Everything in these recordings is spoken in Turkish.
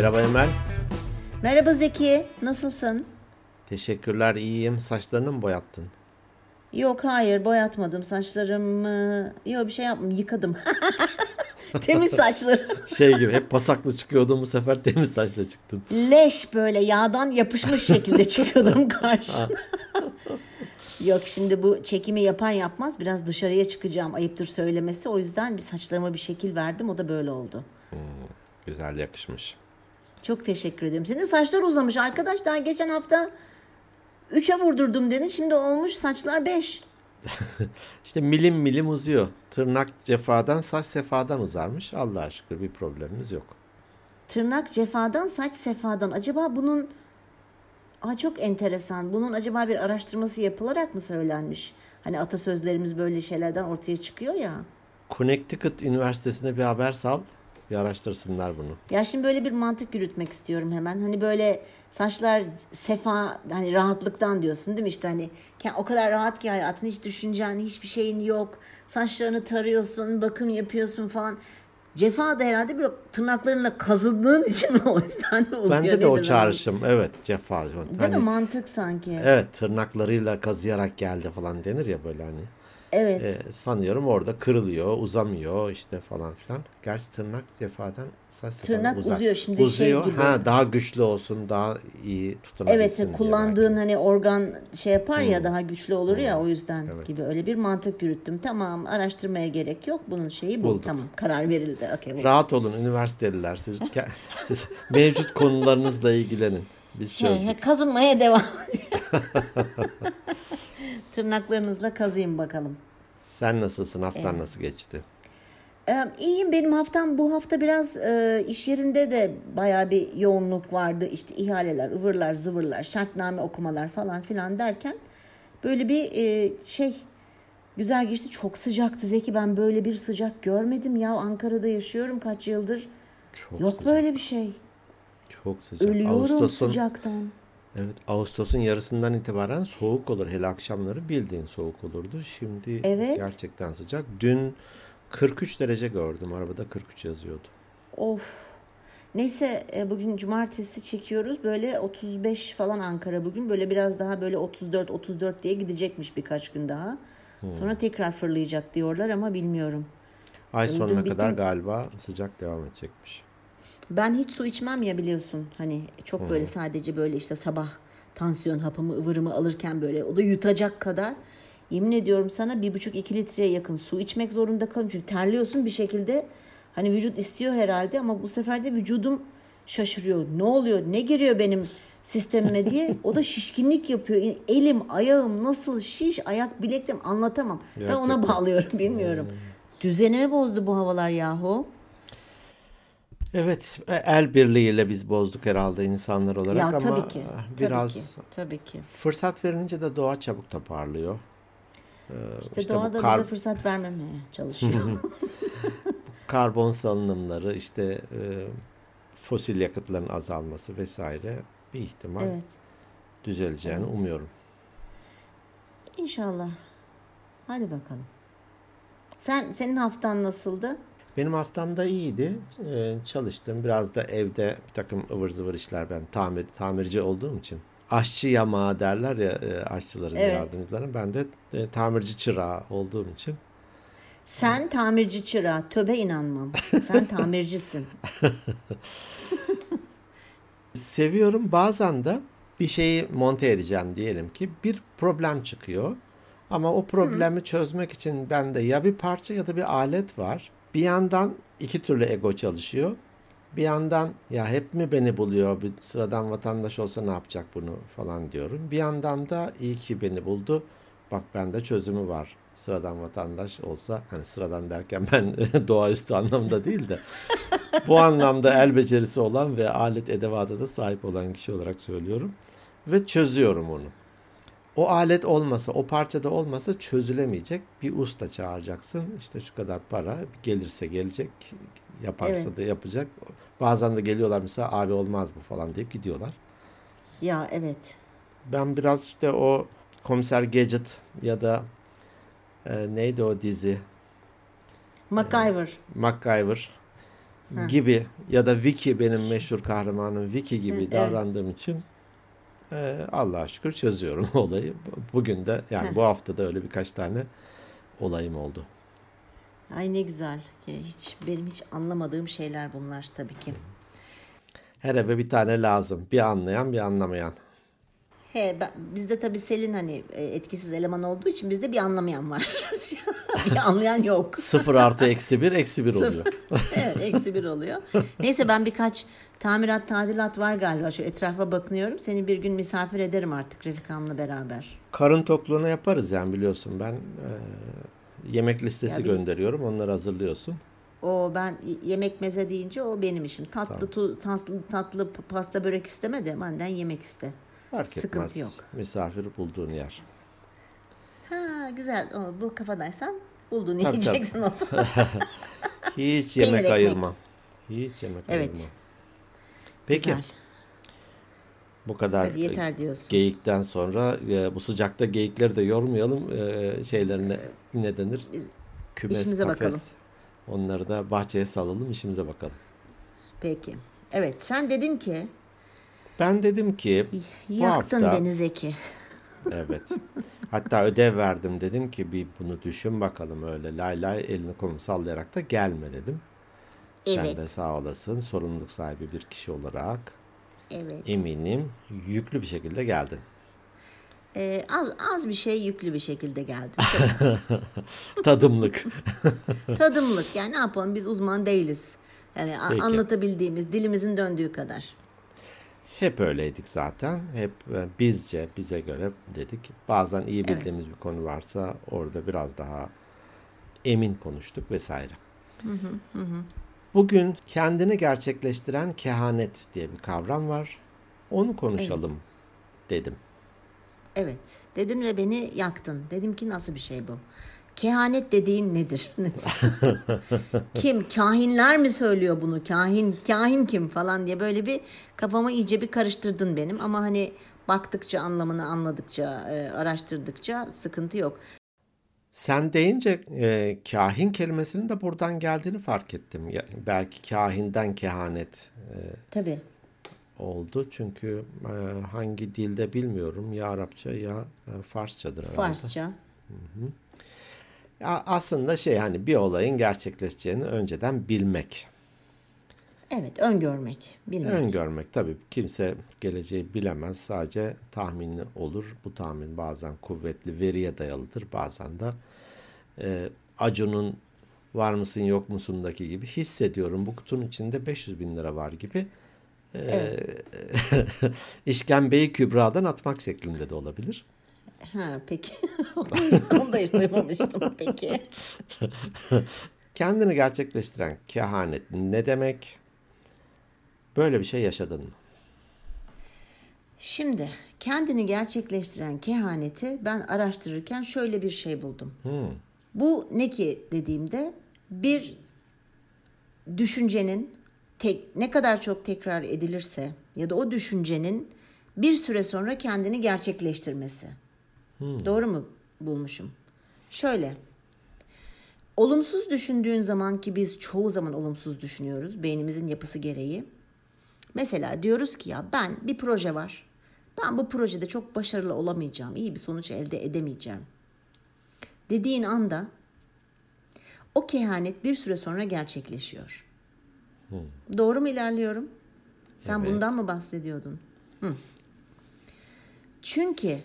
Merhaba Emel. Merhaba Zeki, nasılsın? Teşekkürler, iyiyim. Saçlarını mı boyattın? Yok hayır boyatmadım saçlarımı. Yok bir şey yapmadım yıkadım. Temiz saçlarım. Şey gibi hep pasaklı çıkıyordum bu sefer temiz saçla çıktın. Leş böyle yağdan yapışmış şekilde çıkıyordum karşına. Yok şimdi bu çekimi yapar yapmaz biraz dışarıya çıkacağım ayıptır söylemesi. O yüzden bir saçlarıma bir şekil verdim o da böyle oldu. Güzel yakışmış. Çok teşekkür ederim. Senin saçlar uzamış arkadaş daha geçen hafta 3'e vurdurdum dedin şimdi olmuş saçlar 5. İşte milim milim uzuyor. Tırnak cefadan saç sefadan uzarmış. Allah'a şükür bir problemimiz yok. Tırnak cefadan saç sefadan. Acaba bunun Aa, çok enteresan. Bunun acaba bir araştırması yapılarak mı söylenmiş? Hani atasözlerimiz böyle şeylerden ortaya çıkıyor ya. Connecticut Üniversitesi'ne bir haber sal. Bir araştırsınlar bunu. Ya şimdi böyle bir mantık yürütmek istiyorum hemen. Hani böyle saçlar sefa hani rahatlıktan diyorsun değil mi? İşte hani o kadar rahat ki hayatın hiç düşüncen, hiçbir şeyin yok. Saçlarını tarıyorsun, bakım yapıyorsun falan. Cefa da herhalde bir tırnaklarınla kazıdığın için o yüzden uzuyor? Bende de o çağrışım. Evet cefa. Değil Hani, mi? Mantık sanki. evet tırnaklarıyla kazıyarak geldi falan denir ya böyle hani. Evet. Ee, sanıyorum orada kırılıyor, uzamıyor işte falan filan. Gerçi tırnak cefadan saç Tırnak uzar. uzuyor. Şimdi şey Uzuyor. gibi. Ha daha güçlü olsun, daha iyi tutunabilsin Evet kullandığın hani organ şey yapar ya daha güçlü olur ya o yüzden Evet. gibi öyle bir mantık yürüttüm. Tamam araştırmaya gerek yok. Bunun şeyi bu. Bulduk. Tamam karar verildi. Okey. bu. Rahat olun üniversiteliler. Siz, siz mevcut konularınızla ilgilenin. Biz Şey, çözdük. kazınmaya devam. Tırnaklarınızla kazıyın bakalım. Sen nasılsın? Haftan nasıl geçti? Ee, iyiyim benim haftam bu hafta biraz e, iş yerinde de bayağı bir yoğunluk vardı. İşte ihaleler, ıvırlar, zıvırlar, şartname okumalar falan filan derken böyle bir e, şey güzel geçti. Çok sıcaktı Zeki ben böyle bir sıcak görmedim ya Ankara'da yaşıyorum kaç yıldır. Çok Yok sıcak. böyle bir şey. Çok sıcak. Ölüyorum Ağustos'un sıcaktan. Evet, Ağustos'un yarısından itibaren soğuk olur. Hele akşamları bildiğin soğuk olurdu. Şimdi Evet. gerçekten sıcak. Dün 43 derece gördüm. Arabada 43 yazıyordu. Of. Neyse e, bugün cumartesi çekiyoruz. Böyle 35 falan Ankara bugün. Böyle biraz daha böyle 34 34 diye gidecekmiş birkaç gün daha. Sonra tekrar fırlayacak diyorlar ama bilmiyorum. Ay Öldüm, sonuna kadar bittim. galiba sıcak devam edecekmiş. Ben hiç su içmem ya biliyorsun. Hani çok böyle sadece böyle işte sabah tansiyon hapımı ıvırımı alırken böyle o da yutacak kadar. Yemin ediyorum sana bir buçuk iki litreye yakın su içmek zorunda kalıyorum. Çünkü terliyorsun bir şekilde. Hani vücut istiyor herhalde ama bu sefer de vücudum şaşırıyor. Ne oluyor? Ne giriyor benim sistemime diye. O da şişkinlik yapıyor. Elim, ayağım nasıl şiş, ayak bileklerim anlatamam. Ben ona Gerçekten. bağlıyorum bilmiyorum. Düzenimi bozdu bu havalar yahu. Evet, e, el birliğiyle biz bozduk herhalde insanlar olarak Ya ama tabii ki. biraz tabii ki. Tabii ki. fırsat verince de doğa çabuk toparlıyor. Ee, İşte, doğa da kar- bize fırsat vermemeye çalışıyor. karbon salınımları, işte e, fosil yakıtların azalması vesaire bir ihtimal evet. düzeleceğini umuyorum. İnşallah. Hadi bakalım. Sen senin haftan nasıldı? Benim haftamda iyiydi. Ee, çalıştım. Biraz da evde bir takım ıvır zıvır işler ben tamir tamirci olduğum için. Aşçı yamağı derler ya e, aşçıların Evet. yardımcıların. Ben de e, tamirci çırağı olduğum için Sen tamirci çırağı. Töbe inanmam. Sen tamircisin. seviyorum. Bazen de bir şeyi monte edeceğim diyelim ki bir problem çıkıyor. Ama o problemi çözmek için bende ya bir parça ya da bir alet var. Bir yandan iki türlü ego çalışıyor. Bir yandan ya hep mi beni buluyor bir sıradan vatandaş olsa ne yapacak bunu falan diyorum. Bir yandan da iyi ki beni buldu. Bak bende çözümü var. Sıradan vatandaş olsa hani sıradan derken ben doğaüstü anlamda değil de bu anlamda el becerisi olan ve alet edevata da sahip olan kişi olarak söylüyorum. Ve çözüyorum onu. O alet olmasa, o parçada olmasa çözülemeyecek. Bir usta çağıracaksın. İşte şu kadar para gelirse gelecek, yaparsa Evet. da yapacak. Bazen de geliyorlar mesela abi olmaz bu falan deyip gidiyorlar. ya evet. Ben biraz işte o Komiser Gadget ya da e, neydi o dizi? MacGyver. MacGyver. gibi ya da Vicky benim meşhur kahramanım Vicky gibi Evet. davrandığım için e, Allah'a şükür çözüyorum olayı. Bugün de yani bu hafta da öyle birkaç tane olayım oldu. Ay ne güzel. Hiç benim hiç anlamadığım şeyler bunlar tabii ki. Her eve bir tane lazım. Bir anlayan bir anlamayan. He, ben, bizde tabii Selin hani e, etkisiz eleman olduğu için bizde bir anlamayan var. bir anlayan yok. Sıfır artı eksi bir eksi bir oluyor. evet eksi bir oluyor. Neyse ben birkaç tamirat tadilat var galiba. Şu etrafa bakınıyorum. Seni bir gün misafir ederim artık Refika'mla beraber. Karın tokluğunu yaparız yani biliyorsun ben e, yemek listesi Ya bir- gönderiyorum onları hazırlıyorsun. O ben yemek meze deyince o benim işim. Tatlı tu, tatlı tatlı pasta börek isteme de benden yemek iste. Fark Sıkıntı etmez. yok. Misafir bulduğun yer. Ha güzel. O, bu kafadaysan buldun Tabii, yiyeceksin o zaman. Hiç Peynir, yemek ekmek. ayırmam. Hiç yemek Evet. ayırmam. Peki Güzel. bu kadar Hadi yeter diyorsun. geyikten sonra e, bu sıcakta geyikleri de yormayalım. E, şeylerine ne denir? Biz Kümes, işimize kafes. bakalım. Onları da bahçeye salalım işimize bakalım. Peki. Evet sen dedin ki Ben dedim ki yaktın hafta beni Zeki. evet. Hatta ödev verdim dedim ki bir bunu düşün bakalım öyle lay lay elini kolunu sallayarak da gelme dedim. Sen Evet. de sağ olasın sorumluluk sahibi bir kişi olarak Evet. eminim yüklü bir şekilde geldin. Ee, az az bir şey yüklü bir şekilde geldim. Tadımlık. Tadımlık. Yani ne yapalım biz uzman değiliz. Yani Peki. anlatabildiğimiz dilimizin döndüğü kadar. Hep öyleydik zaten. Hep e, bizce, bize göre dedik. Bazen iyi Evet. bildiğimiz bir konu varsa orada biraz daha emin konuştuk vesaire. Bugün kendini gerçekleştiren kehanet diye bir kavram var. Onu konuşalım dedim. Evet. Dedin ve beni yaktın. Dedim ki nasıl bir şey bu? Kehanet dediğin nedir? kim? Kahinler mi söylüyor bunu? Kahin, kahin kim falan diye böyle bir kafamı iyice bir karıştırdın benim. Ama hani baktıkça anlamını anladıkça, e, araştırdıkça sıkıntı yok. Sen deyince e, kahin kelimesinin de buradan geldiğini fark ettim. Ya, belki kahinden kehanet e, Tabii. oldu. Çünkü e, hangi dilde bilmiyorum. Ya Arapça ya e, Farsçadır herhalde. Farsça. Ya aslında şey hani bir olayın gerçekleşeceğini önceden bilmek. Evet, öngörmek, bilmek. Öngörmek tabii kimse geleceği bilemez. Sadece tahmini olur. Bu tahmin bazen kuvvetli veriye dayalıdır. Bazen de e, Acun'un var mısın yok musundaki gibi hissediyorum. Bu kutunun içinde 500 bin lira var gibi. E, işkembeyi kübradan atmak şeklinde de olabilir. Ha peki. Onu da hiç duymamıştım peki. Kendini gerçekleştiren kehanet ne demek? Böyle bir şey yaşadın mı? Şimdi kendini gerçekleştiren kehaneti ben araştırırken şöyle bir şey buldum. Bu ne ki dediğimde bir düşüncenin tek, ne kadar çok tekrar edilirse ya da o düşüncenin bir süre sonra kendini gerçekleştirmesi. Doğru mu bulmuşum? Şöyle. Olumsuz düşündüğün zaman ki biz çoğu zaman olumsuz düşünüyoruz beynimizin yapısı gereği. Mesela diyoruz ki ya ben bir proje var. Ben bu projede çok başarılı olamayacağım. iyi bir sonuç elde edemeyeceğim. Dediğin anda o kehanet bir süre sonra gerçekleşiyor. Doğru mu ilerliyorum? Sen Evet. bundan mı bahsediyordun? Hı. Çünkü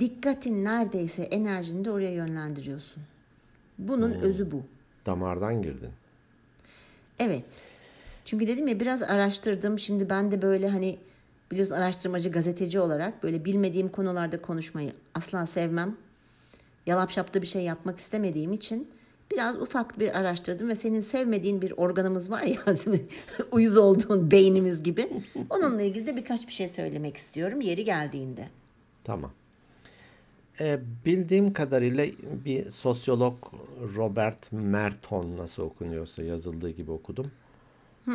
dikkatin neredeyse enerjini de oraya yönlendiriyorsun. Bunun özü bu. Damardan girdin. Evet. Çünkü dedim ya biraz araştırdım. Şimdi ben de böyle hani biliyorsun araştırmacı gazeteci olarak böyle bilmediğim konularda konuşmayı asla sevmem. Yalap şapta bir şey yapmak istemediğim için biraz ufak bir araştırdım ve senin sevmediğin bir organımız var ya uyuz olduğun beynimiz gibi. Onunla ilgili de birkaç bir şey söylemek istiyorum yeri geldiğinde. Tamam. Ee, bildiğim kadarıyla bir sosyolog Robert Merton nasıl okunuyorsa yazıldığı gibi okudum. Ee,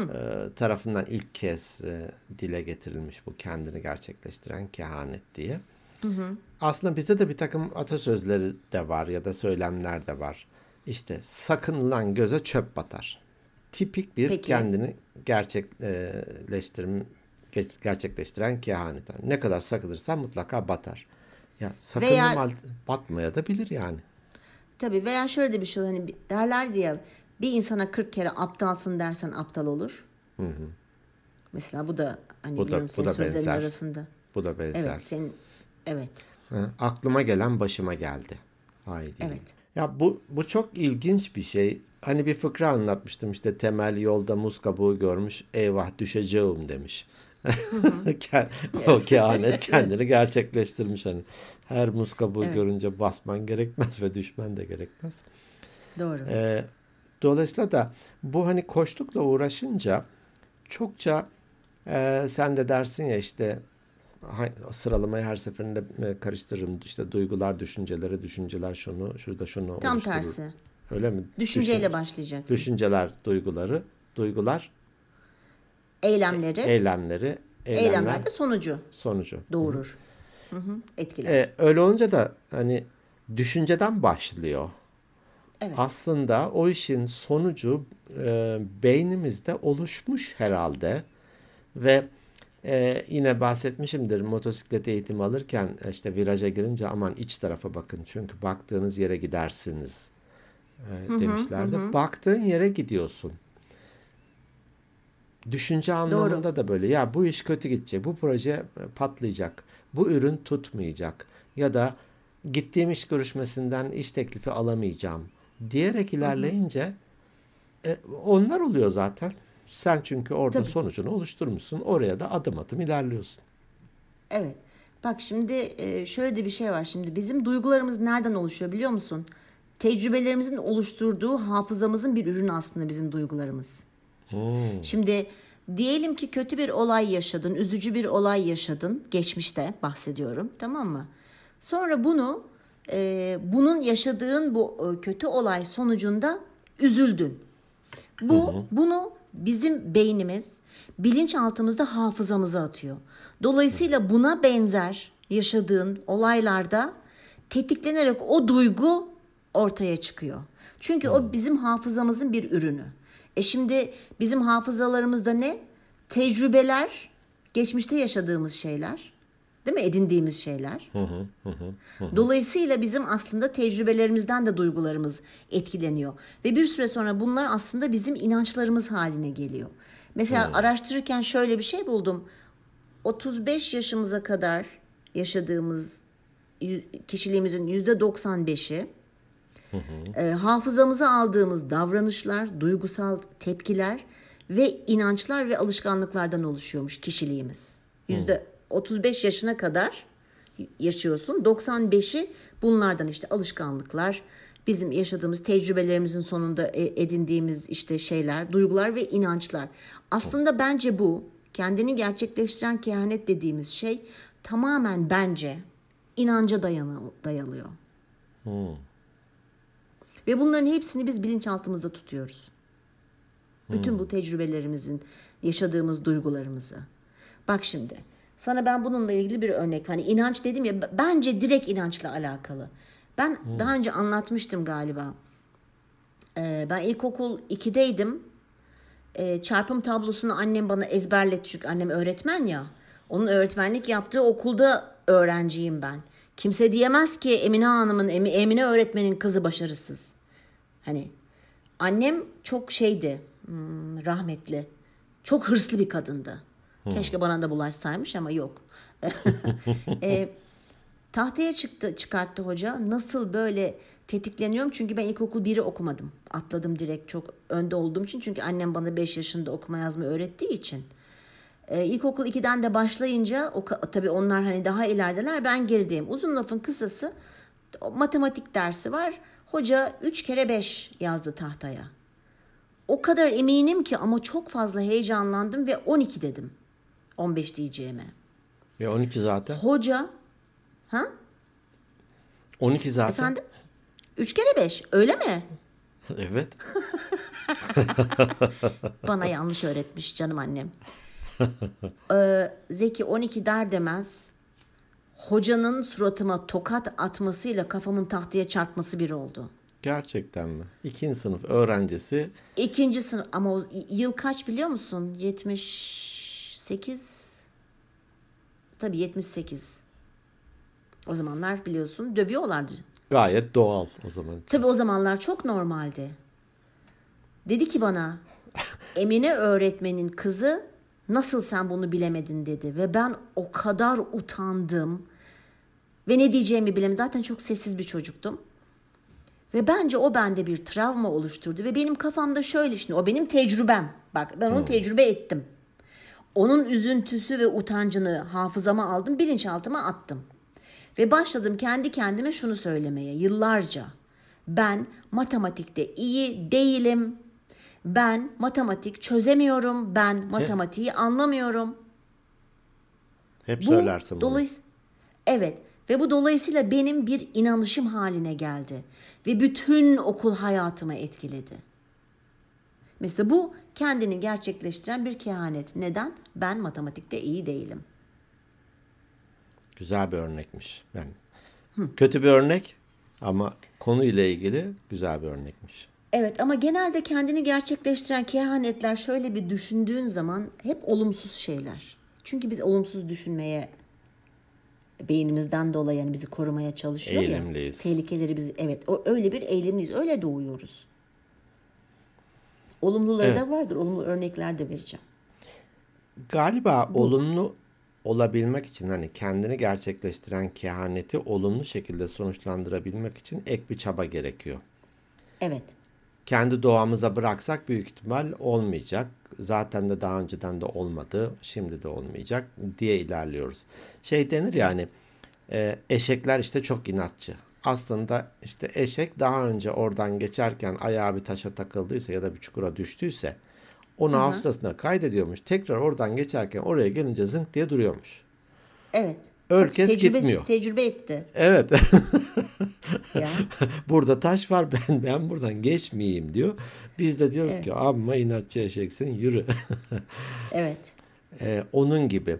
tarafından ilk kez e, dile getirilmiş bu kendini gerçekleştiren kehanet diye. Aslında bizde de bir takım atasözleri de var ya da söylemler de var. İşte sakın lan göze çöp batar. tipik bir Peki. kendini gerçekleştirim geç- gerçekleştiren kehanet. Yani ne kadar sakınırsan mutlaka batar. Ya sakınma Veya- batmaya da bilir yani. Tabii veya şöyle de bir şey hani derler diye bir insana 40 kere aptalsın dersen aptal olur. Mesela bu da hani Bu da- biliyorum bu senin da sözlerin benzer. arasında. Bu da benzer. Evet senin evet. Ha, aklıma gelen başıma geldi. Haydi. Evet. Ya bu bu çok ilginç bir şey. Hani bir fıkra anlatmıştım işte temel yolda muz kabuğu görmüş eyvah düşeceğim demiş. O kehanet kendini gerçekleştirmiş hani. Her muz kabuğu görünce basman gerekmez ve düşmen de gerekmez. Doğru. Ee, dolayısıyla da bu hani koçlukla uğraşınca çokça e, sen de dersin ya işte sıralamayı her seferinde e, karıştırırım. İşte duygular, düşünceleri, düşünceler şunu, şurada şunu Tam tersi. Öyle mi? Düşünceyle Düşün- başlayacaksın. Düşünceler, duyguları, duygular, Eylemleri, eylemleri, eylemler, eylemler de sonucu sonucu. doğurur. Hı hı, etkiler. E, öyle olunca da hani düşünceden başlıyor. Evet. Aslında o işin sonucu e, beynimizde oluşmuş herhalde ve e, yine bahsetmişimdir motosiklet eğitimi alırken e, işte viraja girince aman iç tarafa bakın çünkü baktığınız yere gidersiniz e, demişlerdi. Baktığın yere gidiyorsun. Düşünce anlamında da böyle ya bu iş kötü gidecek, bu proje e, patlayacak, bu ürün tutmayacak ya da gittiğim iş görüşmesinden iş teklifi alamayacağım diyerek ilerleyince e, onlar oluyor zaten. Sen çünkü orada Tabii. sonucunu oluşturmuşsun. Oraya da adım adım ilerliyorsun. Evet. Bak şimdi e, şöyle de bir şey var. Şimdi bizim duygularımız nereden oluşuyor biliyor musun? Tecrübelerimizin oluşturduğu hafızamızın bir ürünü aslında bizim duygularımız. Şimdi diyelim ki kötü bir olay yaşadın, üzücü bir olay yaşadın, geçmişte bahsediyorum, tamam mı? Sonra bunu, e, bunun yaşadığın bu e, kötü olay sonucunda üzüldün. Bu bunu bizim beynimiz bilinçaltımızda hafızamıza atıyor. Dolayısıyla buna benzer yaşadığın olaylarda tetiklenerek o duygu ortaya çıkıyor. Çünkü o bizim hafızamızın bir ürünü. E şimdi bizim hafızalarımızda ne? Tecrübeler, geçmişte yaşadığımız şeyler, değil mi? Edindiğimiz şeyler. Dolayısıyla bizim aslında tecrübelerimizden de duygularımız etkileniyor. Ve bir süre sonra bunlar aslında bizim inançlarımız haline geliyor. Mesela araştırırken şöyle bir şey buldum. 35 yaşımıza kadar yaşadığımız kişiliğimizin %95'i e, hafızamıza aldığımız davranışlar, duygusal tepkiler ve inançlar ve alışkanlıklardan oluşuyormuş kişiliğimiz. Yüzde 35 yaşına kadar yaşıyorsun. 95'i bunlardan işte alışkanlıklar, bizim yaşadığımız tecrübelerimizin sonunda e- edindiğimiz işte şeyler, duygular ve inançlar. Aslında bence bu kendini gerçekleştiren kehanet dediğimiz şey tamamen bence inanca dayanı, dayalıyor. Ve bunların hepsini biz bilinçaltımızda tutuyoruz. Bütün bu tecrübelerimizin, yaşadığımız duygularımızı. Bak şimdi, sana ben bununla ilgili bir örnek. Hani inanç dedim ya, bence direkt inançla alakalı. Ben daha önce anlatmıştım galiba. Ee, ben ilkokul 2'deydim. Ee, çarpım tablosunu annem bana ezberletti çünkü annem öğretmen ya. Onun öğretmenlik yaptığı okulda öğrenciyim ben. Kimse diyemez ki Emine Hanım'ın, Emi- Emine öğretmenin kızı başarısız. Hani annem çok şeydi, hmm, rahmetli. Çok hırslı bir kadındı. Keşke bana da bulaşsaymış ama yok. e, tahtaya çıktı çıkarttı hoca. Nasıl böyle tetikleniyorum çünkü ben ilkokul 1'i okumadım. Atladım direkt çok önde olduğum için. Çünkü annem bana 5 yaşında okuma yazma öğrettiği için. Ee, ilkokul 2'den de başlayınca o tabii onlar hani daha ilerideler ben gerideyim. Uzun lafın kısası matematik dersi var. Hoca 3 kere 5 yazdı tahtaya. O kadar eminim ki ama çok fazla heyecanlandım ve 12 dedim. 15 diyeceğime. Ve 12 zaten. Hoca ha 12 zaten. efendim 3 kere 5 öyle mi? Evet. Bana yanlış öğretmiş canım annem. Ee, Zeki 12 der demez hocanın suratıma tokat atmasıyla kafamın tahtaya çarpması bir oldu. Gerçekten mi? İkinci sınıf öğrencisi. İkinci sınıf ama o yıl kaç biliyor musun? 78 tabii 78. O zamanlar biliyorsun dövüyorlardı. Gayet doğal o zaman. Tabii o zamanlar çok normaldi. Dedi ki bana Emine öğretmenin kızı nasıl sen bunu bilemedin dedi. Ve ben o kadar utandım. Ve ne diyeceğimi bilemedim. Zaten çok sessiz bir çocuktum. Ve bence o bende bir travma oluşturdu. Ve benim kafamda şöyle şimdi o benim tecrübem. Bak ben onu tecrübe ettim. Onun üzüntüsü ve utancını hafızama aldım, bilinçaltıma attım. Ve başladım kendi kendime şunu söylemeye yıllarca. Ben matematikte iyi değilim. Ben matematik çözemiyorum. Ben matematiği anlamıyorum. Hep Bu söylersin bunu. dolayıs- Evet ve bu dolayısıyla benim bir inanışım haline geldi ve bütün okul hayatımı etkiledi. Mesela bu kendini gerçekleştiren bir kehanet. Neden? Ben matematikte iyi değilim. Güzel bir örnekmiş. Yani kötü bir örnek ama konuyla ilgili güzel bir örnekmiş. Evet ama genelde kendini gerçekleştiren kehanetler şöyle bir düşündüğün zaman hep olumsuz şeyler. Çünkü biz olumsuz düşünmeye beynimizden dolayı yani bizi korumaya çalışıyor Eğilimliyiz. ya. Tehlikeleri biz evet o öyle bir eğilimliyiz. Öyle doğuyoruz. Olumluları Evet. da vardır. Olumlu örnekler de vereceğim. Galiba olumlu olabilmek için hani kendini gerçekleştiren kehaneti olumlu şekilde sonuçlandırabilmek için ek bir çaba gerekiyor. Evet. Kendi doğamıza bıraksak büyük ihtimal olmayacak. Zaten de daha önceden de olmadı, şimdi de olmayacak diye ilerliyoruz. Şey denir yani eşekler işte çok inatçı. Aslında işte eşek daha önce oradan geçerken ayağı bir taşa takıldıysa ya da bir çukura düştüyse onu hafızasına kaydediyormuş. Tekrar oradan geçerken oraya gelince zınk diye duruyormuş. Evet. Herkes tecrübe, gitmiyor. Tecrübe etti. Evet. Ya. Burada taş var ben ben buradan geçmeyeyim diyor. Biz de diyoruz ki amma inatçı eşeksin yürü. evet. Ee, onun gibi.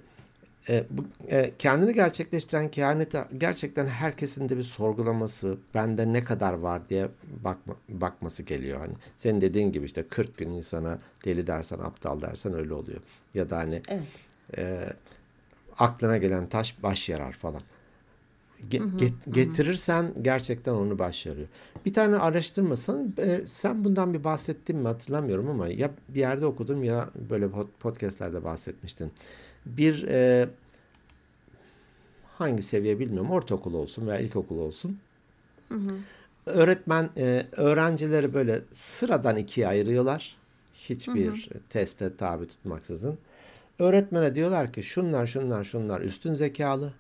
Ee, bu, e, kendini gerçekleştiren kehanete gerçekten herkesin de bir sorgulaması, bende ne kadar var diye bakma, bakması geliyor. Hani senin dediğin gibi işte 40 gün insana deli dersen, aptal dersen öyle oluyor. Ya da hani Evet. e, aklına gelen taş baş yarar falan. Ge- get- getirirsen gerçekten onu baş yarıyor. Bir tane araştırmasan e, sen bundan bir bahsettin mi hatırlamıyorum ama ya bir yerde okudum ya böyle pod- podcastlerde bahsetmiştin. Bir e, hangi seviye bilmiyorum ortaokul olsun veya ilkokul olsun. Öğretmen e, öğrencileri böyle sıradan ikiye ayırıyorlar. Hiçbir teste tabi tutmaksızın. Öğretmene diyorlar ki şunlar şunlar şunlar üstün zekalı.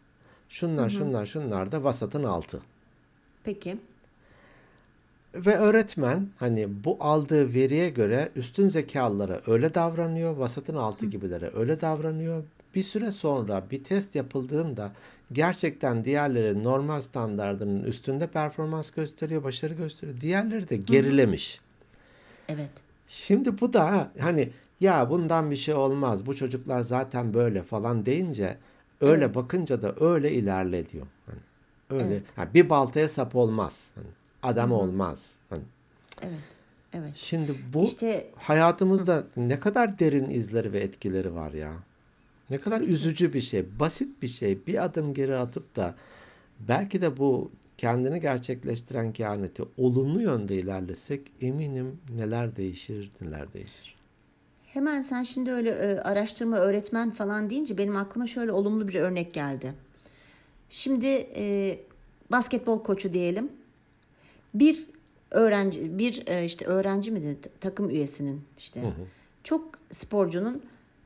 Şunlar şunlar şunlar da vasatın altı. Peki. Ve öğretmen hani bu aldığı veriye göre üstün zekalılara öyle davranıyor, vasatın altı gibilere öyle davranıyor. Bir süre sonra bir test yapıldığında gerçekten diğerleri normal standardının üstünde performans gösteriyor, başarı gösteriyor. Diğerleri de gerilemiş. Evet. Şimdi bu da hani ya bundan bir şey olmaz. Bu çocuklar zaten böyle falan deyince öyle bakınca da öyle ilerle diyor. Hani öyle ha, bir baltaya sap olmaz. Hani adam olmaz. Hani Evet. Evet. şimdi bu İşte- hayatımızda ne kadar derin izleri ve etkileri var ya. Ne kadar üzücü bir şey, basit bir şey. Bir adım geri atıp da belki de bu kendini gerçekleştiren kehaneti olumlu yönde ilerlesek eminim neler değişir, neler değişir. Hemen sen şimdi öyle e, araştırma öğretmen falan deyince benim aklıma şöyle olumlu bir örnek geldi. Şimdi e, basketbol koçu diyelim. Bir öğrenci bir e, işte öğrenci mi de takım üyesinin işte çok sporcunun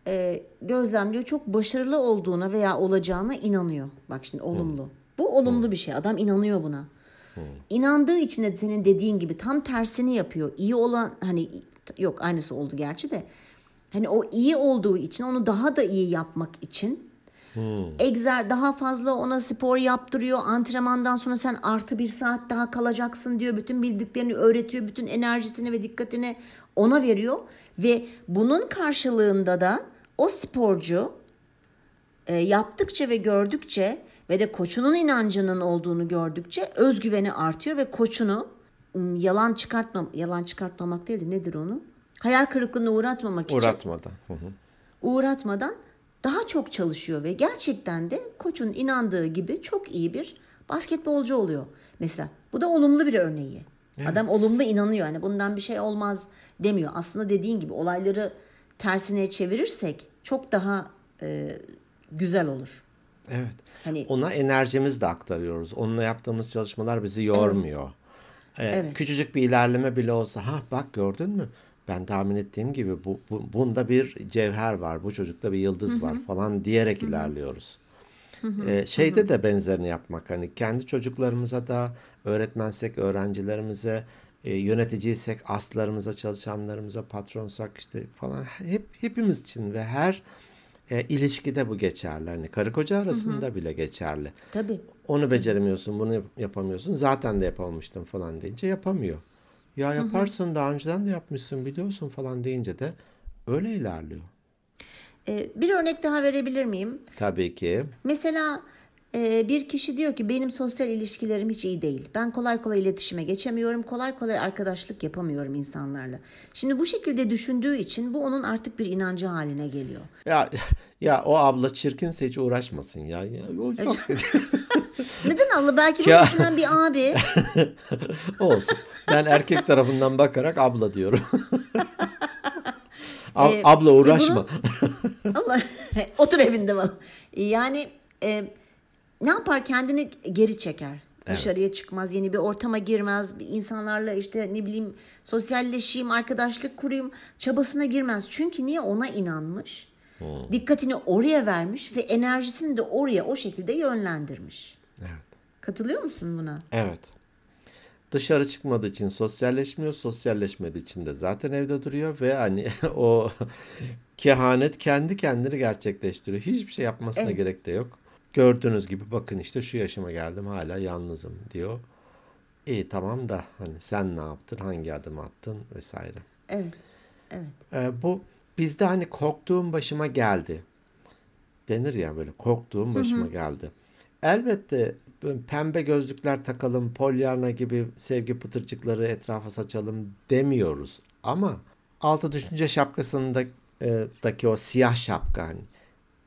e, gözlemliyor çok başarılı olduğuna veya olacağına inanıyor. Bak şimdi olumlu. Bu olumlu bir şey. Adam inanıyor buna. İnandığı için de senin dediğin gibi tam tersini yapıyor. İyi olan hani yok aynısı oldu gerçi de. Hani o iyi olduğu için onu daha da iyi yapmak için egzer daha fazla ona spor yaptırıyor. Antrenmandan sonra sen artı bir saat daha kalacaksın diyor. Bütün bildiklerini öğretiyor. Bütün enerjisini ve dikkatini ona veriyor. Ve bunun karşılığında da o sporcu e, yaptıkça ve gördükçe ve de koçunun inancının olduğunu gördükçe özgüveni artıyor ve koçunu yalan çıkartmam, yalan çıkartmamak değil de nedir onu? Hayal kırıklığına uğratmamak için Uğratmadan. Hı hı. uğratmadan daha çok çalışıyor ve gerçekten de koçun inandığı gibi çok iyi bir basketbolcu oluyor. Mesela bu da olumlu bir örneği. Adam olumlu inanıyor. Yani bundan bir şey olmaz demiyor. Aslında dediğin gibi olayları tersine çevirirsek çok daha e, güzel olur. Evet. Hani Ona enerjimizi de aktarıyoruz. Onunla yaptığımız çalışmalar bizi yormuyor. Ee, Evet. Küçücük bir ilerleme bile olsa ha bak gördün mü? Ben tahmin ettiğim gibi bu, bu- bunda bir cevher var. Bu çocukta bir yıldız var falan diyerek ilerliyoruz. Ee, şeyde de benzerini yapmak hani kendi çocuklarımıza da öğretmensek öğrencilerimize e, yöneticiysek aslarımıza çalışanlarımıza patronsak işte falan hep hepimiz için ve her e, ilişkide bu geçerli. Hani karı koca arasında bile geçerli. tabii Onu beceremiyorsun, bunu yap- yapamıyorsun. Zaten de yapamamıştım falan deyince yapamıyor. Ya yaparsın daha önceden de yapmışsın biliyorsun falan deyince de öyle ilerliyor. E, bir örnek daha verebilir miyim? Tabii ki. Mesela e, bir kişi diyor ki benim sosyal ilişkilerim hiç iyi değil. Ben kolay kolay iletişime geçemiyorum. Kolay kolay arkadaşlık yapamıyorum insanlarla. Şimdi bu şekilde düşündüğü için bu onun artık bir inancı haline geliyor. Ya ya o abla çirkinse hiç uğraşmasın ya. ya o yok. Neden Allah? Belki bunu Ya. düşünen bir abi. Olsun. Ben erkek tarafından bakarak abla diyorum. Ab- Ee, abla uğraşma. Allah otur evinde bana. Yani e, ne yapar kendini geri çeker. Dışarıya çıkmaz, yeni bir ortama girmez, insanlarla işte ne bileyim sosyalleşeyim, arkadaşlık kurayım çabasına girmez. Çünkü niye ona inanmış? Dikkatini oraya vermiş ve enerjisini de oraya o şekilde yönlendirmiş. Evet. Katılıyor musun buna? Evet. Dışarı çıkmadığı için sosyalleşmiyor, sosyalleşmediği için de zaten evde duruyor ve hani o kehanet kendi kendini gerçekleştiriyor. Hiçbir şey yapmasına Evet. gerek de yok. Gördüğünüz gibi bakın işte şu yaşıma geldim hala yalnızım diyor. İyi tamam da hani sen ne yaptın, hangi adım attın vesaire. Evet. Evet. Ee, bu bizde hani korktuğum başıma geldi. Denir ya böyle korktuğum başıma geldi. Elbette pembe gözlükler takalım, Pollyanna gibi sevgi pıtırcıkları etrafa saçalım demiyoruz. Ama altı düşünce şapkasındaki daki o siyah şapka hani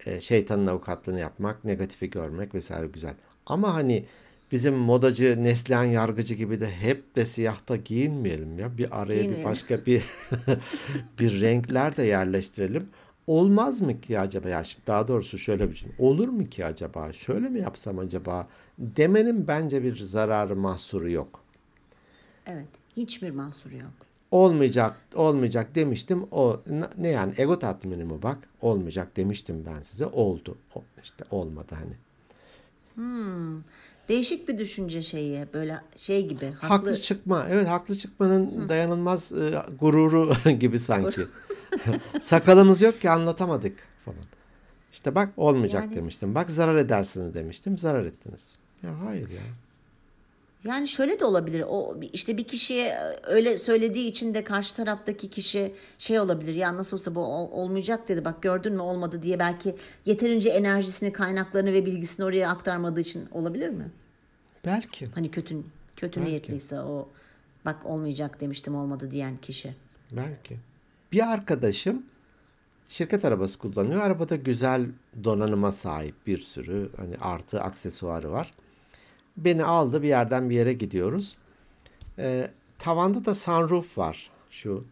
e, şeytanın avukatlığını yapmak, negatifi görmek vesaire güzel. Ama hani bizim modacı Neslihan Yargıcı gibi de hep de siyahta giyinmeyelim ya. Bir araya bir Giyinmeyelim. başka bir bir renkler de yerleştirelim. Olmaz mı ki acaba ya şimdi daha doğrusu şöyle bir şey. Olur mu ki acaba? Şöyle mi yapsam acaba? Demenin bence bir zararı mahsuru yok. Evet. Hiçbir mahsuru yok. Olmayacak, olmayacak demiştim. O ne- yani ego tatmini mi bak? Olmayacak demiştim ben size. Oldu. İşte olmadı hani. Değişik bir düşünce şeyi böyle şey gibi. Haklı, Haklı. çıkma. Evet haklı çıkmanın dayanılmaz e, gururu gibi sanki. Sakalımız yok ki anlatamadık falan. İşte bak olmayacak Yani- demiştim. Bak zarar edersiniz demiştim. Zarar ettiniz. Ya hayır ya. Yani şöyle de olabilir. O işte bir kişiye öyle söylediği için de karşı taraftaki kişi şey olabilir. Ya nasıl olsa bu ol- olmayacak dedi. Bak gördün mü olmadı diye belki yeterince enerjisini, kaynaklarını ve bilgisini oraya aktarmadığı için olabilir mi? Belki. Hani kötü kötü Belki. niyetliyse o bak olmayacak demiştim olmadı diyen kişi. Belki. Bir arkadaşım şirket arabası kullanıyor. Arabada güzel donanıma sahip bir sürü hani artı aksesuarı var. Beni aldı bir yerden bir yere gidiyoruz. Ee, tavanda da sunroof var. Şu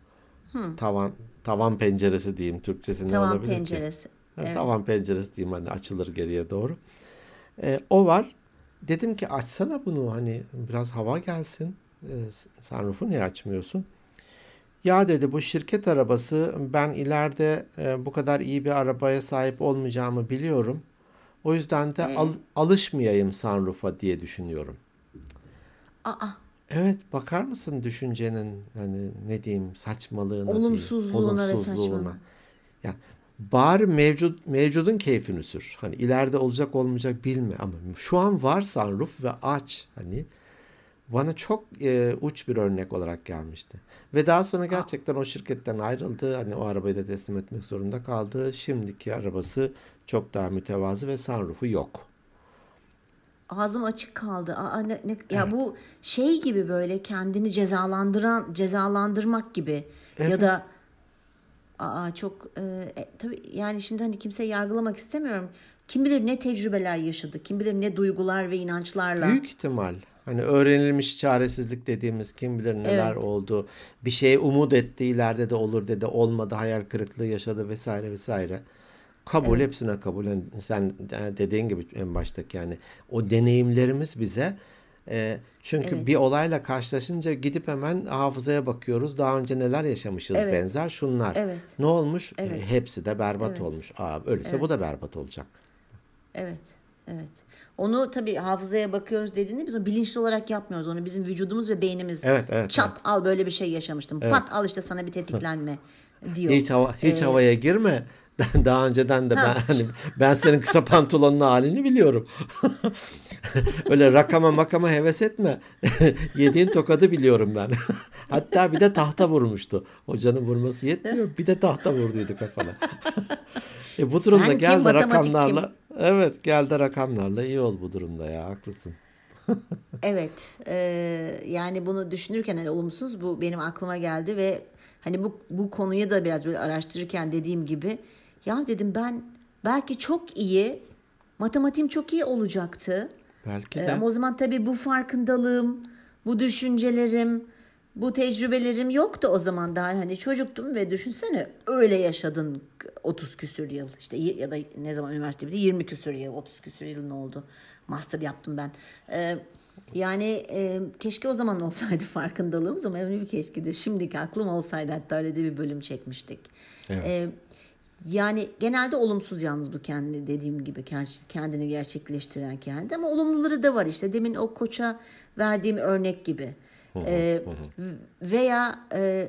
tavan tavan penceresi diyeyim Türkçesi ne Tavan olabilir ki? penceresi. Ha, Evet. Tavan penceresi diyeyim hani açılır geriye doğru. Ee, o var. Dedim ki açsana bunu hani biraz hava gelsin. Ee, sunroof'u niye açmıyorsun? Ya dedi bu şirket arabası ben ileride e, bu kadar iyi bir arabaya sahip olmayacağımı biliyorum. O yüzden de al- alışmayayım sunroof'a diye düşünüyorum. Aa, Evet bakar mısın düşüncenin hani ne diyeyim saçmalığına diyeyim, Olumsuzluğuna ve olumsuzluğuna. saçmalığına. Yani bari mevcut mevcudun keyfini sür. Hani ileride olacak olmayacak bilme ama şu an var sunroof ve aç hani bana çok e, uç bir örnek olarak gelmişti. Ve daha sonra gerçekten o şirketten ayrıldı. Hani o arabayı da teslim etmek zorunda kaldı. Şimdiki arabası çok daha mütevazı ve sunroofu yok. ağzım açık kaldı. Aa, ne, ne, ya bu şey gibi böyle kendini cezalandıran cezalandırmak gibi ya da aa çok e, e, tabii yani şimdi hani kimseyi yargılamak istemiyorum. Kim bilir ne tecrübeler yaşadı, kim bilir ne duygular ve inançlarla. Büyük ihtimal. Hani öğrenilmiş çaresizlik dediğimiz kim bilir neler Evet. oldu. Bir şeye umut etti ileride de olur dedi olmadı hayal kırıklığı yaşadı vesaire vesaire. Kabul hepsine kabul. Yani sen dediğin gibi en baştaki yani o deneyimlerimiz bize e, çünkü Evet. bir olayla karşılaşınca gidip hemen hafızaya bakıyoruz. Daha önce neler yaşamışız Evet. benzer şunlar. Evet. Ne olmuş? E, Evet. hepsi de berbat Evet. olmuş. Aa öyleyse bu da berbat olacak. Evet, evet. Onu tabii hafızaya bakıyoruz dediğinde biz onu bilinçli olarak yapmıyoruz. Onu bizim vücudumuz ve beynimiz Evet, evet, çat al böyle bir şey yaşamıştım. Pat al işte sana bir tetiklenme diyor. Hiç hava hiç havaya girme. Daha önceden de ben hani ben senin kısa pantolonun halini biliyorum. Öyle rakama makama heves etme. Yediğin tokadı biliyorum ben. Hatta bir de tahta vurmuştu. Hocanın vurması yetmiyor. Bir de tahta vurduydu kafana. e bu durumda Sen gel kim, rakamlarla. Evet gel de rakamlarla iyi ol bu durumda ya haklısın. Evet, e, yani bunu düşünürken hani olumsuz bu benim aklıma geldi ve hani bu bu konuyu da biraz böyle araştırırken dediğim gibi ya dedim ben belki çok iyi matematiğim çok iyi olacaktı. Belki Ee, de. Ama o zaman tabii bu farkındalığım, bu düşüncelerim, bu tecrübelerim yoktu o zaman daha hani çocuktum ve düşünsene öyle yaşadın 30 küsür yıl işte ya da ne zaman üniversite bitti 20 küsür yıl 30 küsür yılın oldu master yaptım ben Ee, yani e, keşke o zaman olsaydı farkındalığımız ama öyle bir keşkedir şimdiki aklım olsaydı hatta öyle de bir bölüm çekmiştik Evet. Ee, yani genelde olumsuz yalnız bu kendi dediğim gibi kendini gerçekleştiren kendi ama olumluları da var işte. Demin o koça verdiğim örnek gibi. Ee, veya e,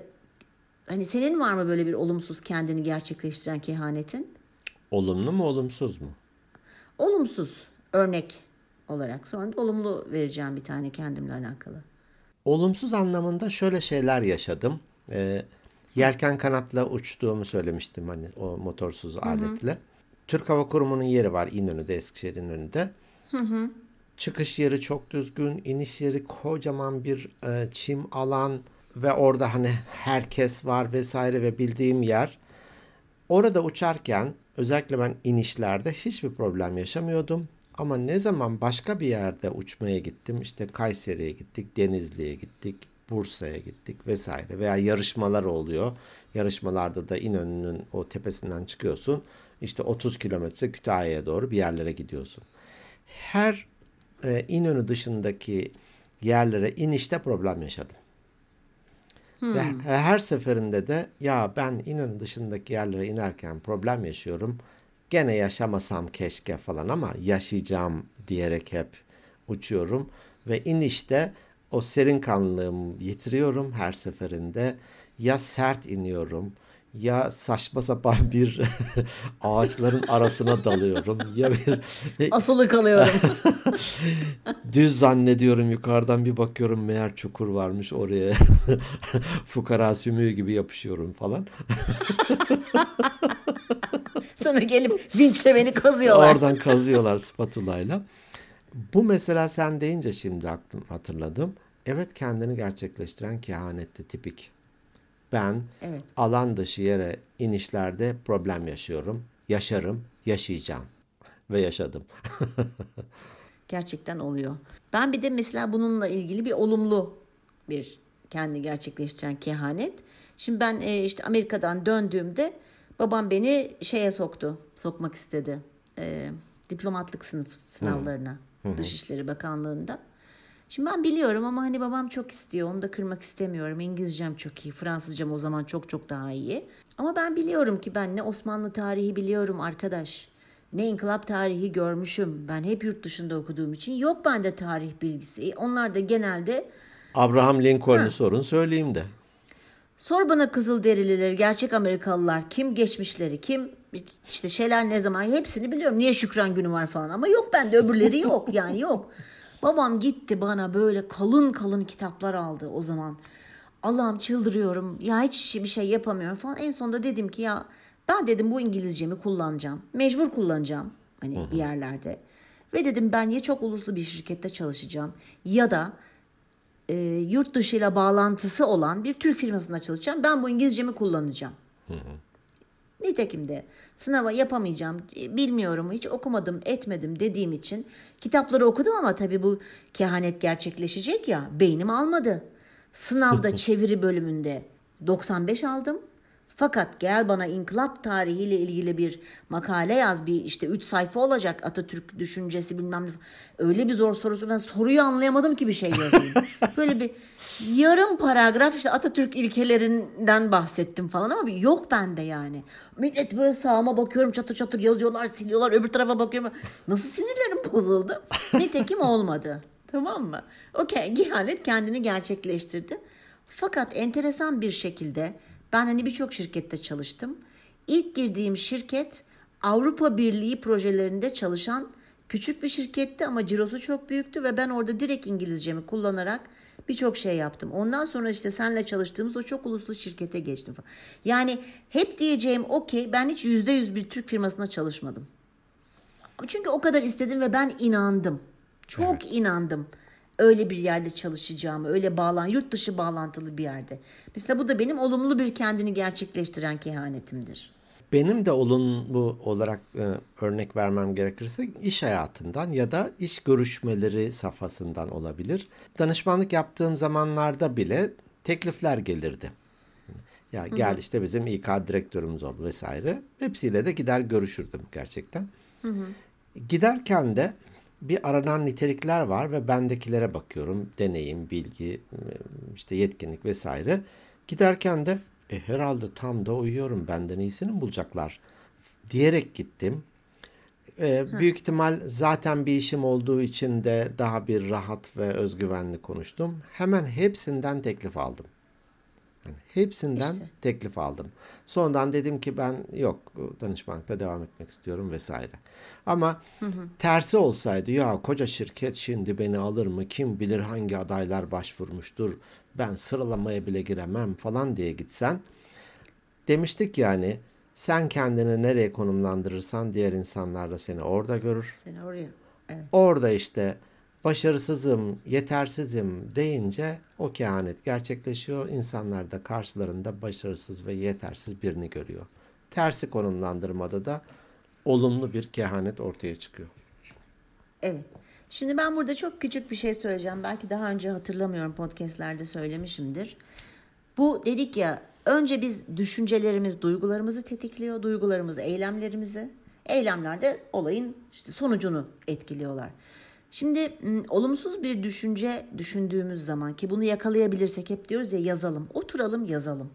hani senin var mı böyle bir olumsuz kendini gerçekleştiren kehanetin? Olumlu mu olumsuz mu? olumsuz örnek olarak. Sonra da olumlu vereceğim bir tane kendimle alakalı. Olumsuz anlamında şöyle şeyler yaşadım. Ee, yelken kanatla uçtuğumu söylemiştim hani o motorsuz aletle. Türk Hava Kurumu'nun yeri var İnönü'de, Eskişehir'in önünde. Çıkış yeri çok düzgün, iniş yeri kocaman bir e, çim alan ve orada hani herkes var vesaire ve bildiğim yer. Orada uçarken özellikle ben inişlerde hiçbir problem yaşamıyordum. Ama ne zaman başka bir yerde uçmaya gittim, işte Kayseri'ye gittik, Denizli'ye gittik, Bursa'ya gittik vesaire veya yarışmalar oluyor. Yarışmalarda da İnönü'nün o tepesinden çıkıyorsun. İşte 30 kilometre Kütahya'ya doğru bir yerlere gidiyorsun. Her e, İnönü dışındaki yerlere inişte problem yaşadım. Ve her seferinde de ya ben İnönü dışındaki yerlere inerken problem yaşıyorum. Gene yaşamasam keşke falan ama yaşayacağım diyerek hep uçuyorum. Ve inişte o serin kanlılığımı yitiriyorum her seferinde. Ya sert iniyorum ya saçma sapan bir ağaçların arasına dalıyorum ya bir asılı kalıyorum Düz zannediyorum yukarıdan bir bakıyorum meğer çukur varmış oraya. Fukara sümüğü gibi yapışıyorum falan. sonra gelip vinçle beni kazıyorlar Oradan kazıyorlar spatulayla. Bu mesela sen deyince şimdi aklım hatırladım. Evet kendini gerçekleştiren kehanette tipik. Ben Evet. alan dışı yere inişlerde problem yaşıyorum. Yaşarım, yaşayacağım. Ve yaşadım. Gerçekten oluyor. Ben bir de mesela bununla ilgili bir olumlu bir kendi gerçekleştiren kehanet. Şimdi ben e, işte Amerika'dan döndüğümde babam beni şeye soktu. Sokmak istedi. E, diplomatlık sınıf sınavlarına. Dışişleri Bakanlığı'nda. Şimdi ben biliyorum ama hani babam çok istiyor. Onu da kırmak istemiyorum. İngilizcem çok iyi. Fransızcam o zaman çok çok daha iyi. Ama ben biliyorum ki ben ne Osmanlı tarihi biliyorum arkadaş. Ne inkılap tarihi görmüşüm. Ben hep yurt dışında okuduğum için yok bende tarih bilgisi. Onlar da genelde Abraham Lincoln'u sorun söyleyeyim de. Sor bana Kızılderilileri, gerçek Amerikalılar, kim geçmişleri, kim işte şeyler ne zaman hepsini biliyorum. Niye Şükran Günü var falan ama yok bende öbürleri yok yani yok. Babam gitti bana böyle kalın kalın kitaplar aldı o zaman. Allah'ım çıldırıyorum ya hiç bir şey yapamıyorum falan. En sonunda dedim ki ya ben dedim bu İngilizcemi kullanacağım. Mecbur kullanacağım hani bir yerlerde. Ve dedim ben ya çok uluslu bir şirkette çalışacağım ya da e, yurt dışıyla bağlantısı olan bir Türk firmasında çalışacağım. Ben bu İngilizcemi kullanacağım. Nitekim de sınava yapamayacağım, e, bilmiyorum, hiç okumadım, etmedim dediğim için kitapları okudum ama tabii bu kehanet gerçekleşecek ya, beynim almadı. Sınavda çeviri bölümünde 95 aldım. Fakat gel bana inkılap tarihiyle ilgili bir makale yaz bir işte 3 sayfa olacak Atatürk düşüncesi bilmem ne. Öyle bir zor sorusu ben soruyu anlayamadım ki bir şey yazayım. Böyle bir yarım paragraf işte Atatürk ilkelerinden bahsettim falan ama yok bende yani. Millet böyle sağıma bakıyorum çatır çatır yazıyorlar siliyorlar öbür tarafa bakıyorum. Nasıl sinirlerim bozuldu. Nitekim olmadı. Tamam mı? Okey Gihanet kendini gerçekleştirdi. Fakat enteresan bir şekilde ben hani birçok şirkette çalıştım. İlk girdiğim şirket Avrupa Birliği projelerinde çalışan küçük bir şirketti ama cirosu çok büyüktü ve ben orada direkt İngilizcemi kullanarak birçok şey yaptım. Ondan sonra işte senle çalıştığımız o çok uluslu şirkete geçtim falan. Yani hep diyeceğim okey ben hiç yüzde yüz bir Türk firmasında çalışmadım. Çünkü o kadar istedim ve ben inandım. Çok evet. inandım öyle bir yerde çalışacağımı, öyle bağlan, yurt dışı bağlantılı bir yerde. Mesela bu da benim olumlu bir kendini gerçekleştiren kehanetimdir. Benim de olumlu olarak e, örnek vermem gerekirse iş hayatından ya da iş görüşmeleri safhasından olabilir. Danışmanlık yaptığım zamanlarda bile teklifler gelirdi. Ya gel işte bizim İK direktörümüz ol vesaire. Hepsiyle de gider görüşürdüm gerçekten. Hı hı. Giderken de bir aranan nitelikler var ve bendekilere bakıyorum. Deneyim, bilgi, işte yetkinlik vesaire. Giderken de e, herhalde tam da uyuyorum benden iyisini bulacaklar diyerek gittim. E, büyük ihtimal zaten bir işim olduğu için de daha bir rahat ve özgüvenli konuştum. Hemen hepsinden teklif aldım. Yani hepsinden işte. teklif aldım. Sonradan dedim ki ben yok danışmanlıkta devam etmek istiyorum vesaire. Ama hı hı. tersi olsaydı ya koca şirket şimdi beni alır mı kim bilir hangi adaylar başvurmuştur ben sıralamaya bile giremem falan diye gitsen demiştik yani sen kendini nereye konumlandırırsan diğer insanlar da seni orada görür. Seni oraya. Evet. Orada işte başarısızım, yetersizim deyince o kehanet gerçekleşiyor. İnsanlar da karşılarında başarısız ve yetersiz birini görüyor. Tersi konumlandırmada da olumlu bir kehanet ortaya çıkıyor. Evet. Şimdi ben burada çok küçük bir şey söyleyeceğim. Belki daha önce hatırlamıyorum podcastlerde söylemişimdir. Bu dedik ya önce biz düşüncelerimiz duygularımızı tetikliyor. Duygularımız eylemlerimizi. Eylemler de olayın işte sonucunu etkiliyorlar. Şimdi olumsuz bir düşünce düşündüğümüz zaman ki bunu yakalayabilirsek hep diyoruz ya yazalım. Oturalım yazalım.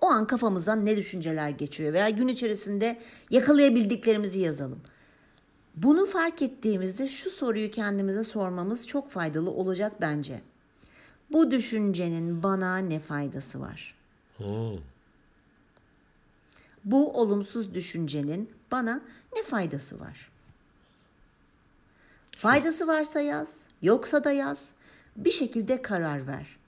O an kafamızdan ne düşünceler geçiyor veya gün içerisinde yakalayabildiklerimizi yazalım. Bunu fark ettiğimizde şu soruyu kendimize sormamız çok faydalı olacak bence. Bu düşüncenin bana ne faydası var? Hmm. Bu olumsuz düşüncenin bana ne faydası var? Faydası varsa yaz, yoksa da yaz. Bir şekilde karar ver.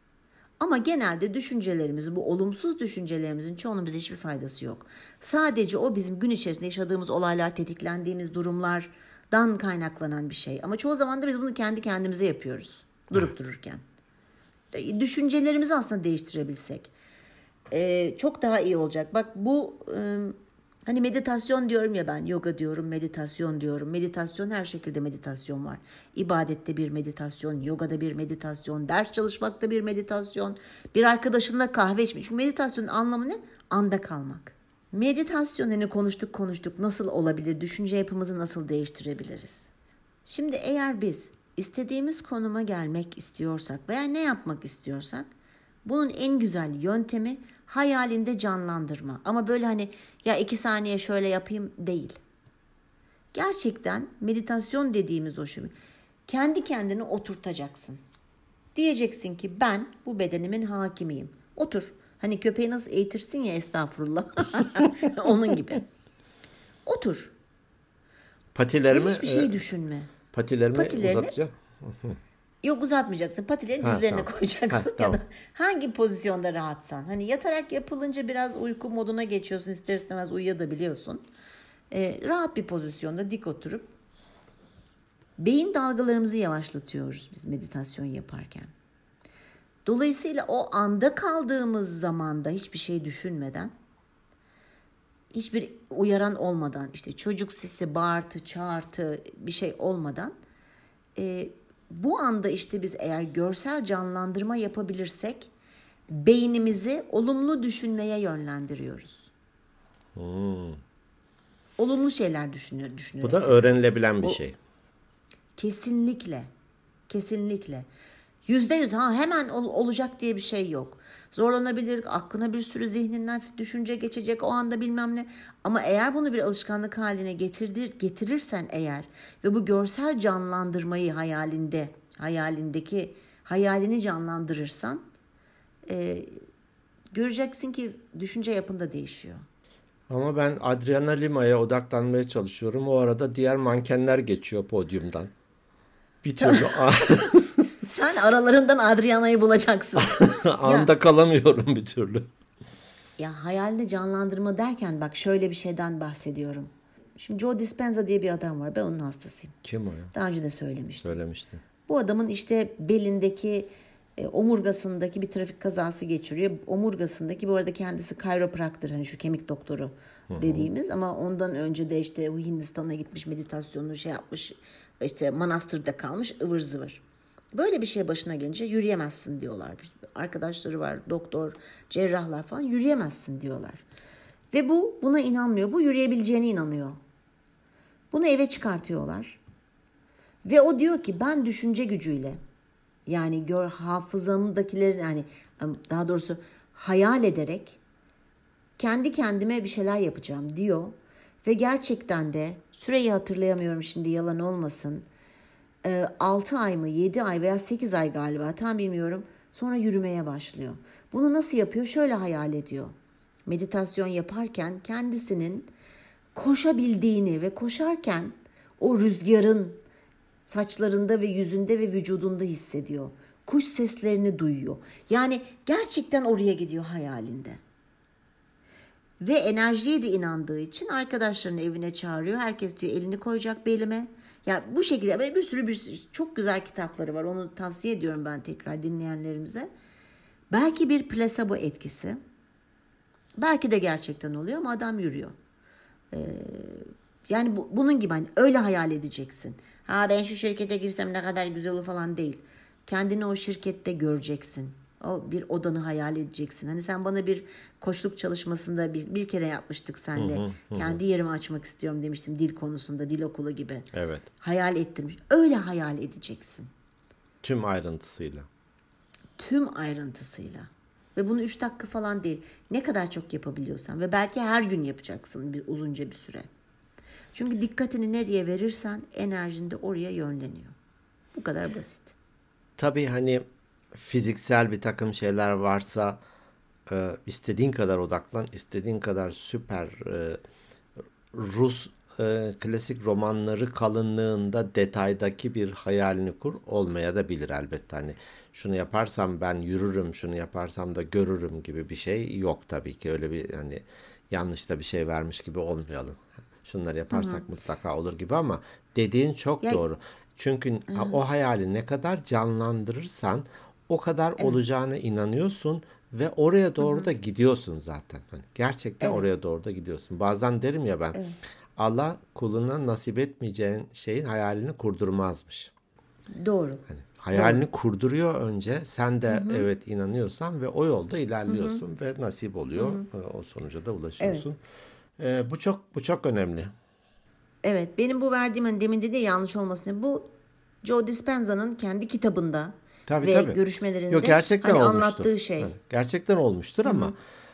Ama genelde düşüncelerimiz, bu olumsuz düşüncelerimizin çoğunun bize hiçbir faydası yok. Sadece o bizim gün içerisinde yaşadığımız olaylar, tetiklendiğimiz durumlardan kaynaklanan bir şey. Ama çoğu zaman da biz bunu kendi kendimize yapıyoruz. Durup dururken. E, düşüncelerimizi aslında değiştirebilsek. Ee, çok daha iyi olacak. Bak bu Hani meditasyon diyorum ya ben, yoga diyorum, meditasyon diyorum. Meditasyon her şekilde meditasyon var. İbadette bir meditasyon, yogada bir meditasyon, ders çalışmakta bir meditasyon, bir arkadaşınla kahve içmek. Çünkü meditasyonun anlamı ne? Anda kalmak. Meditasyon hani konuştuk konuştuk nasıl olabilir, düşünce yapımızı nasıl değiştirebiliriz? Şimdi eğer biz istediğimiz konuma gelmek istiyorsak veya ne yapmak istiyorsak bunun en güzel yöntemi hayalinde canlandırma. Ama böyle hani ya iki saniye şöyle yapayım değil. Gerçekten meditasyon dediğimiz o şey. Kendi kendini oturtacaksın. Diyeceksin ki ben bu bedenimin hakimiyim. Otur. Hani köpeği nasıl eğitirsin ya estağfurullah. Onun gibi. Otur. Patilerimi hiçbir şey e, düşünme. Patilerimi, patilerini uzatacağım. Yok uzatmayacaksın. Patilerini ha, dizlerine tamam. koyacaksın ha, tamam. ya da hangi pozisyonda rahatsan. Hani yatarak yapılınca biraz uyku moduna geçiyorsun. İster istemez uyuyabiliyorsun. Ee, rahat bir pozisyonda dik oturup beyin dalgalarımızı yavaşlatıyoruz biz meditasyon yaparken. Dolayısıyla o anda kaldığımız zamanda hiçbir şey düşünmeden, hiçbir uyaran olmadan, işte çocuk sesi, bağırtı, çağırtı bir şey olmadan, e, bu anda işte biz eğer görsel canlandırma yapabilirsek, beynimizi olumlu düşünmeye yönlendiriyoruz. Olumlu şeyler düşünüyor, düşünüyor. Bu da öğrenilebilen bir şey. Kesinlikle. Kesinlikle. Yüzde yüz ha hemen ol- olacak diye bir şey yok. Zorlanabilir, aklına bir sürü zihninden düşünce geçecek o anda bilmem ne. Ama eğer bunu bir alışkanlık haline getirdir, getirirsen eğer ve bu görsel canlandırmayı hayalinde, hayalindeki hayalini canlandırırsan e, göreceksin ki düşünce yapında değişiyor. Ama ben Adriana Lima'ya odaklanmaya çalışıyorum. O arada diğer mankenler geçiyor podyumdan. Bir türlü Sen aralarından Adriana'yı bulacaksın. anda kalamıyorum bir türlü. Ya hayalini canlandırma derken bak şöyle bir şeyden bahsediyorum. Şimdi Joe Dispenza diye bir adam var. Ben onun hastasıyım. Kim o ya? Daha önce de söylemiştim. Söylemiştin. Bu adamın işte belindeki e, omurgasındaki bir trafik kazası geçiriyor. Omurgasındaki bu arada kendisi kayropraktır hani şu kemik doktoru dediğimiz ama ondan önce de işte Hindistan'a gitmiş meditasyonunu şey yapmış işte manastırda kalmış ıvır zıvır. Böyle bir şey başına gelince yürüyemezsin diyorlar. Arkadaşları var doktor, cerrahlar falan yürüyemezsin diyorlar. Ve bu buna inanmıyor. Bu yürüyebileceğine inanıyor. Bunu eve çıkartıyorlar. Ve o diyor ki ben düşünce gücüyle yani gör hafızamdakileri yani daha doğrusu hayal ederek kendi kendime bir şeyler yapacağım diyor. Ve gerçekten de süreyi hatırlayamıyorum şimdi yalan olmasın. 6 ay mı 7 ay veya 8 ay galiba tam bilmiyorum. Sonra yürümeye başlıyor. Bunu nasıl yapıyor? Şöyle hayal ediyor. Meditasyon yaparken kendisinin koşabildiğini ve koşarken o rüzgarın saçlarında ve yüzünde ve vücudunda hissediyor. Kuş seslerini duyuyor. Yani gerçekten oraya gidiyor hayalinde. Ve enerjiye de inandığı için arkadaşlarını evine çağırıyor. Herkes diyor elini koyacak belime. Ya bu şekilde ve bir sürü bir sürü, çok güzel kitapları var. Onu tavsiye ediyorum ben tekrar dinleyenlerimize. Belki bir plasebo etkisi. Belki de gerçekten oluyor ama adam yürüyor. Ee, yani bu, bunun gibi hani öyle hayal edeceksin. Ha ben şu şirkete girsem ne kadar güzel olur falan değil. Kendini o şirkette göreceksin. O bir odanı hayal edeceksin. Hani sen bana bir koçluk çalışmasında bir, bir kere yapmıştık senle. Hı hı, Kendi yerimi açmak istiyorum demiştim dil konusunda, dil okulu gibi. Evet. Hayal ettirmiş. Öyle hayal edeceksin. Tüm ayrıntısıyla. Tüm ayrıntısıyla. Ve bunu 3 dakika falan değil. Ne kadar çok yapabiliyorsan ve belki her gün yapacaksın bir uzunca bir süre. Çünkü dikkatini nereye verirsen enerjin de oraya yönleniyor. Bu kadar basit. Tabii hani fiziksel bir takım şeyler varsa e, istediğin kadar odaklan, istediğin kadar süper e, Rus e, klasik romanları kalınlığında detaydaki bir hayalini kur olmaya da bilir elbette. Hani şunu yaparsam ben yürürüm, şunu yaparsam da görürüm gibi bir şey yok tabii ki. Öyle bir hani yanlış da bir şey vermiş gibi olmayalım. Şunları yaparsak Hı-hı. mutlaka olur gibi ama dediğin çok ya, doğru. Çünkü Hı-hı. o hayali ne kadar canlandırırsan o kadar evet. olacağına inanıyorsun ve oraya doğru Hı-hı. da gidiyorsun zaten. Hani gerçekten evet. oraya doğru da gidiyorsun. Bazen derim ya ben evet. Allah kuluna nasip etmeyeceğin şeyin hayalini kurdurmazmış. Doğru. Hani hayalini Doğru. kurduruyor önce. Sen de Hı-hı. evet inanıyorsan ve o yolda ilerliyorsun Hı-hı. ve nasip oluyor. Hı-hı. O sonuca da ulaşıyorsun. Evet. Ee, bu çok bu çok önemli. Evet, benim bu verdiğim hani demin dedi yanlış olmasın. Bu Joe Dispenza'nın kendi kitabında tabii, ve tabii. görüşmelerinde Yok, gerçekten hani anlattığı şey. Yani gerçekten olmuştur Hı-hı. ama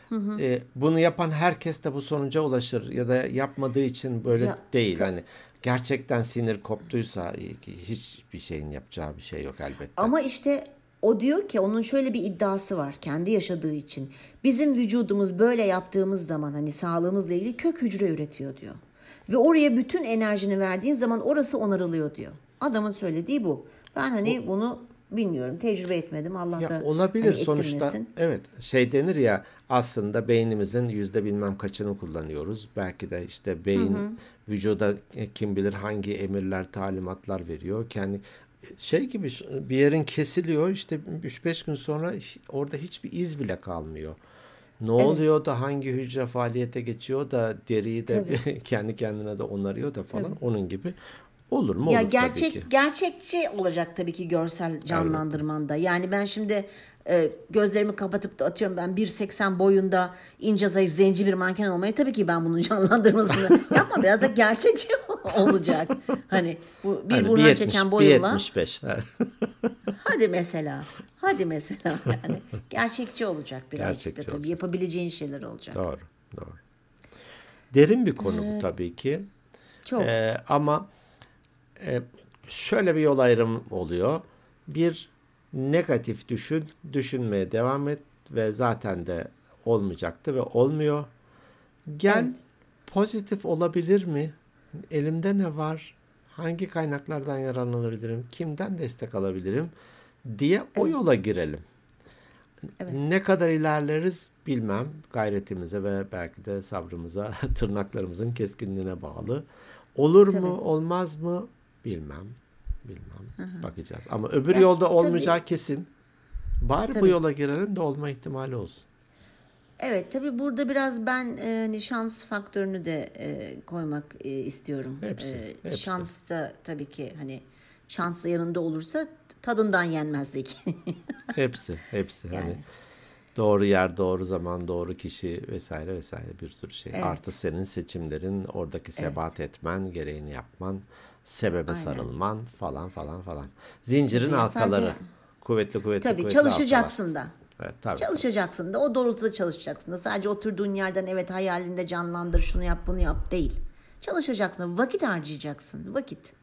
Hı hı. E, bunu yapan herkes de bu sonuca ulaşır ya da yapmadığı için böyle ya, değil. Hani gerçekten sinir koptuysa hiçbir şeyin yapacağı bir şey yok elbette. Ama işte o diyor ki onun şöyle bir iddiası var kendi yaşadığı için. Bizim vücudumuz böyle yaptığımız zaman hani sağlığımızla ilgili kök hücre üretiyor diyor. Ve oraya bütün enerjini verdiğin zaman orası onarılıyor diyor. Adamın söylediği bu. Ben hani bu, bunu Bilmiyorum. Tecrübe etmedim. Allah Ya da olabilir hani sonuçta. ettirmesin. Evet şey denir ya aslında beynimizin yüzde bilmem kaçını kullanıyoruz. Belki de işte beyin vücuda e, kim bilir hangi emirler, talimatlar veriyor. Kendi şey gibi bir yerin kesiliyor işte 3-5 gün sonra orada hiçbir iz bile kalmıyor. Ne oluyor da hangi hücre faaliyete geçiyor da deriyi de kendi kendine de onarıyor da falan onun gibi olur mu? Ya Olur tabii ki. gerçek gerçekçi olacak tabii ki görsel canlandırmanda. Yani ben şimdi e, gözlerimi kapatıp da atıyorum ben 1.80 boyunda ince zayıf zenci bir manken olmayı tabii ki ben bunun canlandırmasını yapma biraz da gerçekçi olacak. Hani bu bir Hani Burhan 1.70, Çeçen boyuyla 1.75. hadi mesela hadi mesela yani gerçekçi olacak birazcık Gerçekçi da tabii olacak. yapabileceğin şeyler olacak. Doğru, doğru. Derin bir konu bu tabii ki. Çok. Ee, ama e, şöyle bir yol ayrım oluyor. Bir negatif düşün, düşünmeye devam et ve zaten de olmayacaktı ve olmuyor. Gel Evet. pozitif olabilir mi? Elimde ne var? Hangi kaynaklardan yararlanabilirim? Kimden destek alabilirim? diye o yola girelim. Ne kadar ilerleriz bilmem. Gayretimize ve belki de sabrımıza, tırnaklarımızın keskinliğine bağlı. Olur mu, olmaz mı bilmem. Bilmem. Bakacağız. Ama öbür Ya, yolda tabii. olmayacağı kesin. Bari bu Tabii. yola girelim de olma ihtimali olsun. Evet tabii burada biraz ben e, hani şans faktörünü de e, koymak e, istiyorum. Hepsi, E, hepsi. Şans da tabii ki hani şans da yanında olursa tadından yenmezdik. Hepsi, hepsi. Hani Yani. doğru yer, doğru zaman, doğru kişi vesaire vesaire bir sürü şey. Evet. Artı senin seçimlerin, oradaki sebat etmen, gereğini yapman, sebebe Aynen. sarılman falan falan falan. Zincirin Yani halkaları. sadece- Kuvvetli kuvvetli tabii kuvvetli halkalar. çalışacaksın da. Evet, tabii. Çalışacaksın da o doğrultuda çalışacaksın da. Sadece oturduğun yerden evet hayalinde canlandır şunu yap bunu yap değil. Çalışacaksın da vakit harcayacaksın vakit.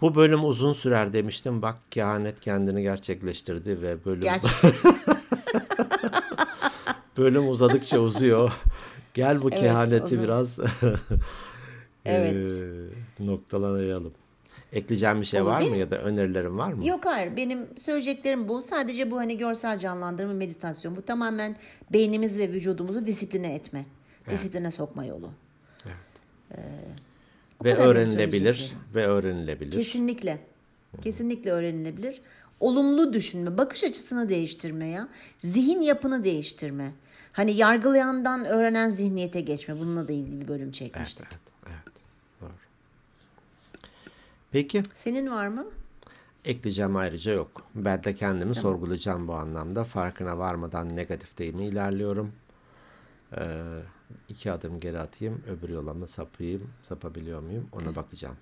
Bu bölüm uzun sürer demiştim. Bak kehanet kendini gerçekleştirdi ve bölüm bölüm uzadıkça uzuyor. Gel bu Evet, kehaneti biraz Evet. eee, noktalayalım. Ekleyeceğim bir şey Olur, var mı benim- ya da önerilerin var mı? Yok hayır benim söyleyeceklerim bu. Sadece bu hani görsel canlandırma meditasyon. Bu tamamen beynimiz ve vücudumuzu disipline etme. Disipline sokma yolu. O ve kadar benim öğrenilebilir ve öğrenilebilir. Kesinlikle. Kesinlikle öğrenilebilir. Olumlu düşünme, bakış açısını değiştirme ya. Zihin yapını değiştirme. Hani yargılayandan öğrenen zihniyete geçme. Bununla da ilgili bir bölüm Evet, çekmiştik. evet, evet. Doğru. Peki Senin var mı? ekleyeceğim ayrıca yok. Ben de kendimi sorgulayacağım bu anlamda. Farkına varmadan negatifte mi ilerliyorum? Ee, iki adım geri atayım. Öbür yola mı sapayım? Sapabiliyor muyum? Ona bakacağım.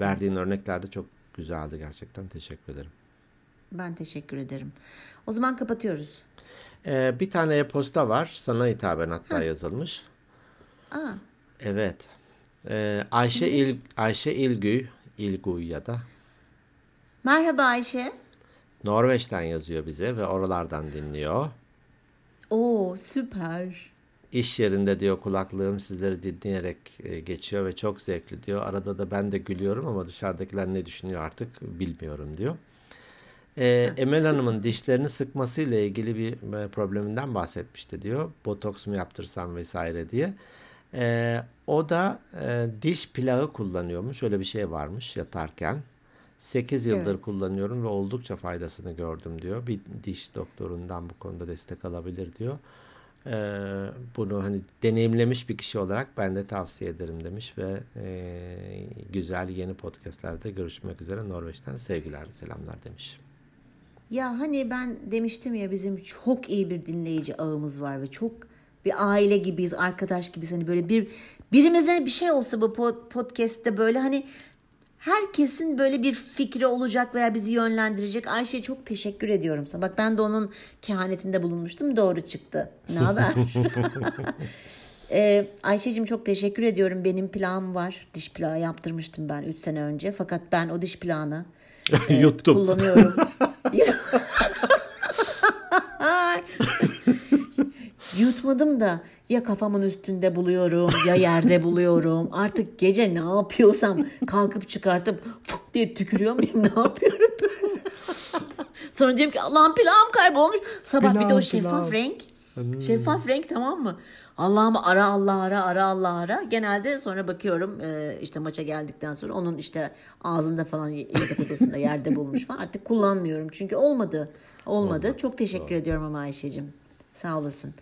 Verdiğin örnekler de çok güzeldi gerçekten. Teşekkür ederim. Ben teşekkür ederim. O zaman kapatıyoruz. Ee, bir tane e-posta var. Sana hitaben hatta yazılmış. Aa, Evet. Ee, Ayşe İl Ayşe İlgüy, İlguy ya da merhaba Ayşe. Norveç'ten yazıyor bize ve oralardan dinliyor. Oo süper. İş yerinde diyor kulaklığım sizleri dinleyerek e, geçiyor ve çok zevkli diyor. Arada da ben de gülüyorum ama dışarıdakiler ne düşünüyor artık bilmiyorum diyor. Ee, Emel Hanım'ın dişlerini sıkmasıyla ilgili bir e, probleminden bahsetmişti diyor. Botoks mu yaptırsam vesaire diye. Ee, o da e, diş plağı kullanıyormuş. Öyle bir şey varmış yatarken. 8 yıldır Evet. kullanıyorum ve oldukça faydasını gördüm diyor. Bir diş doktorundan bu konuda destek alabilir diyor. Ee, bunu hani deneyimlemiş bir kişi olarak ben de tavsiye ederim demiş ve e, güzel yeni podcastlerde görüşmek üzere Norveç'ten sevgiler selamlar demiş. Ya hani ben demiştim ya bizim çok iyi bir dinleyici ağımız var ve çok bir aile gibiyiz, arkadaş gibiyiz. Hani böyle bir birimize bir şey olsa bu pod- podcast'te böyle hani herkesin böyle bir fikri olacak veya bizi yönlendirecek. Ayşe çok teşekkür ediyorum sana. Bak ben de onun kehanetinde bulunmuştum. Doğru çıktı. Ne haber? Ee, Ayşe'cim çok teşekkür ediyorum. Benim plağım var. Diş plağı yaptırmıştım ben 3 sene önce. Fakat ben o diş plağını Yuttum. kullanıyorum. Yutmadım da ya kafamın üstünde buluyorum ya yerde buluyorum. Artık gece ne yapıyorsam kalkıp çıkartıp diye tükürüyor muyum ne yapıyorum. Sonra diyorum ki Allah'ım pilavım kaybolmuş. Sabah bir de Pilav, o şeffaf pilav. renk. Şeffaf renk tamam mı? Allah'ım ara Allah ara ara Allah ara. Genelde sonra bakıyorum e, işte maça geldikten sonra onun işte ağzında falan yatak odasında yerde bulmuş falan. Artık kullanmıyorum çünkü olmadı. Olmadı. Çok teşekkür ediyorum ama Ayşe'cim. Sağ olasın.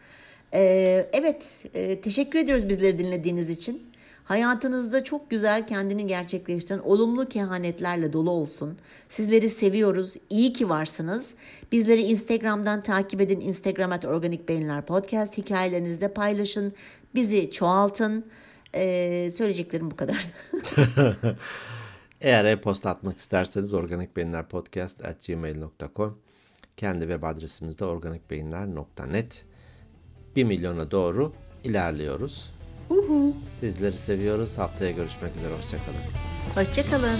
Ee, evet e, teşekkür ediyoruz bizleri dinlediğiniz için. Hayatınızda çok güzel kendini gerçekleştiren olumlu kehanetlerle dolu olsun. Sizleri seviyoruz. İyi ki varsınız. Bizleri Instagram'dan takip edin. Instagram at Organik Beyinler Podcast. Hikayelerinizde paylaşın. Bizi çoğaltın. Ee, söyleyeceklerim bu kadar. Eğer e-posta atmak isterseniz organikbeyinlerpodcast.gmail.com Kendi web adresimizde organikbeyinler.net 1 milyona doğru ilerliyoruz. Sizleri seviyoruz. Haftaya görüşmek üzere. Hoşçakalın. Hoşçakalın.